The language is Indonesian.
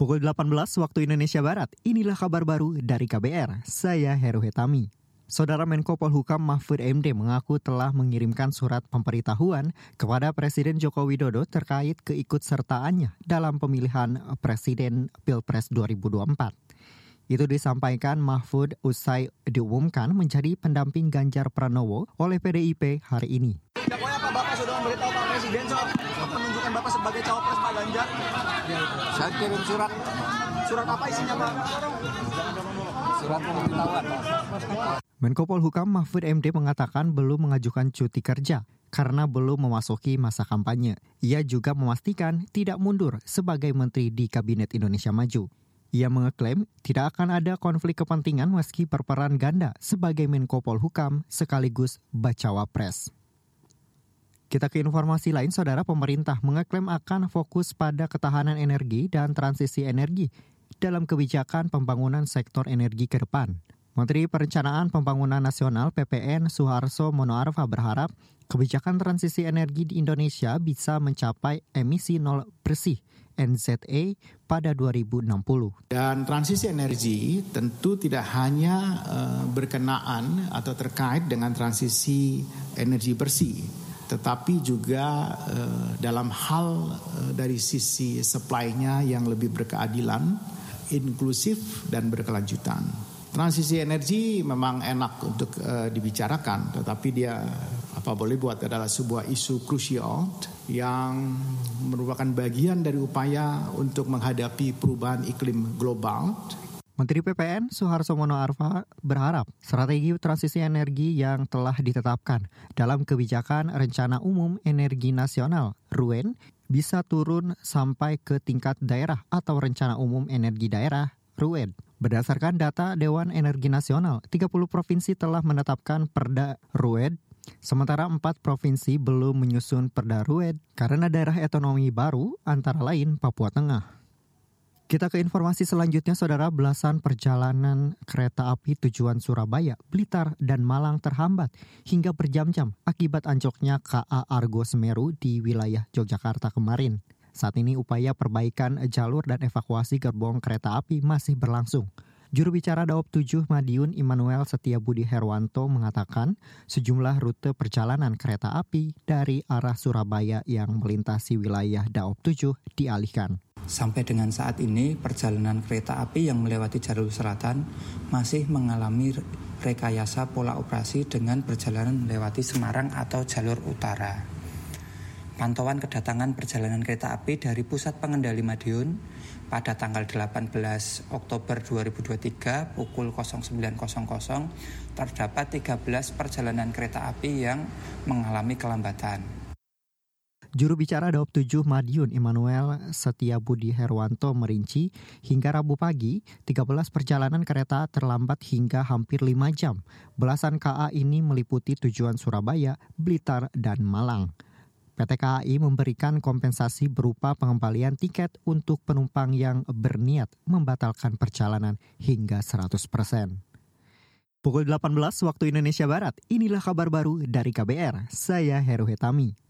Pukul 18 waktu Indonesia Barat, inilah kabar baru dari KBR. Saya Heru Hetami. Saudara Menko Polhukam Mahfud MD mengaku telah mengirimkan surat pemberitahuan kepada Presiden Joko Widodo terkait keikutsertaannya dalam pemilihan Presiden Pilpres 2024. Itu disampaikan Mahfud usai diumumkan menjadi pendamping Ganjar Pranowo oleh PDIP hari ini. Bapak sudah memberitahu Pak Presiden soal menunjukkan Bapak sebagai cawapres Pak Ganjar. Saya kirim surat. Surat apa isinya Pak? Surat pemberitahuan. Menko Polhukam Mahfud MD mengatakan belum mengajukan cuti kerja karena belum memasuki masa kampanye. Ia juga memastikan tidak mundur sebagai menteri di Kabinet Indonesia Maju. Ia mengeklaim tidak akan ada konflik kepentingan meski berperan ganda sebagai Menko Polhukam sekaligus bacawa pres. Kita ke informasi lain, saudara pemerintah mengeklaim akan fokus pada ketahanan energi dan transisi energi dalam kebijakan pembangunan sektor energi ke depan. Menteri Perencanaan Pembangunan Nasional PPN Suharso Monoarfa berharap kebijakan transisi energi di Indonesia bisa mencapai emisi nol bersih NZE pada 2060. Dan transisi energi tentu tidak hanya uh, berkenaan atau terkait dengan transisi energi bersih, tetapi juga uh, dalam hal uh, dari sisi supply-nya yang lebih berkeadilan, inklusif dan berkelanjutan. Transisi energi memang enak untuk uh, dibicarakan, tetapi dia apa boleh buat adalah sebuah isu krusial yang merupakan bagian dari upaya untuk menghadapi perubahan iklim global. Menteri PPN Soeharto Mono Arfa berharap strategi transisi energi yang telah ditetapkan dalam kebijakan Rencana Umum Energi Nasional RUEN bisa turun sampai ke tingkat daerah atau Rencana Umum Energi Daerah RUEN. Berdasarkan data Dewan Energi Nasional, 30 provinsi telah menetapkan perda RUED Sementara empat provinsi belum menyusun perda RUED karena daerah otonomi baru antara lain Papua Tengah. Kita ke informasi selanjutnya, saudara belasan perjalanan kereta api tujuan Surabaya, Blitar, dan Malang terhambat hingga berjam-jam akibat anjloknya KA Argo Semeru di wilayah Yogyakarta kemarin. Saat ini upaya perbaikan jalur dan evakuasi gerbong kereta api masih berlangsung. Juru bicara Daop 7 Madiun Immanuel Setiabudi Herwanto mengatakan sejumlah rute perjalanan kereta api dari arah Surabaya yang melintasi wilayah Daop 7 dialihkan. Sampai dengan saat ini perjalanan kereta api yang melewati jalur selatan masih mengalami rekayasa pola operasi dengan perjalanan melewati Semarang atau jalur utara. Pantauan kedatangan perjalanan kereta api dari Pusat Pengendali Madiun pada tanggal 18 Oktober 2023 pukul 09.00 terdapat 13 perjalanan kereta api yang mengalami kelambatan. Juru bicara Daop 7 Madiun Immanuel Setia Budi Herwanto merinci hingga Rabu pagi 13 perjalanan kereta terlambat hingga hampir 5 jam. Belasan KA ini meliputi tujuan Surabaya, Blitar, dan Malang. PT KAI memberikan kompensasi berupa pengembalian tiket untuk penumpang yang berniat membatalkan perjalanan hingga 100%. Pukul 18 waktu Indonesia Barat, inilah kabar baru dari KBR. Saya Heru Hetami.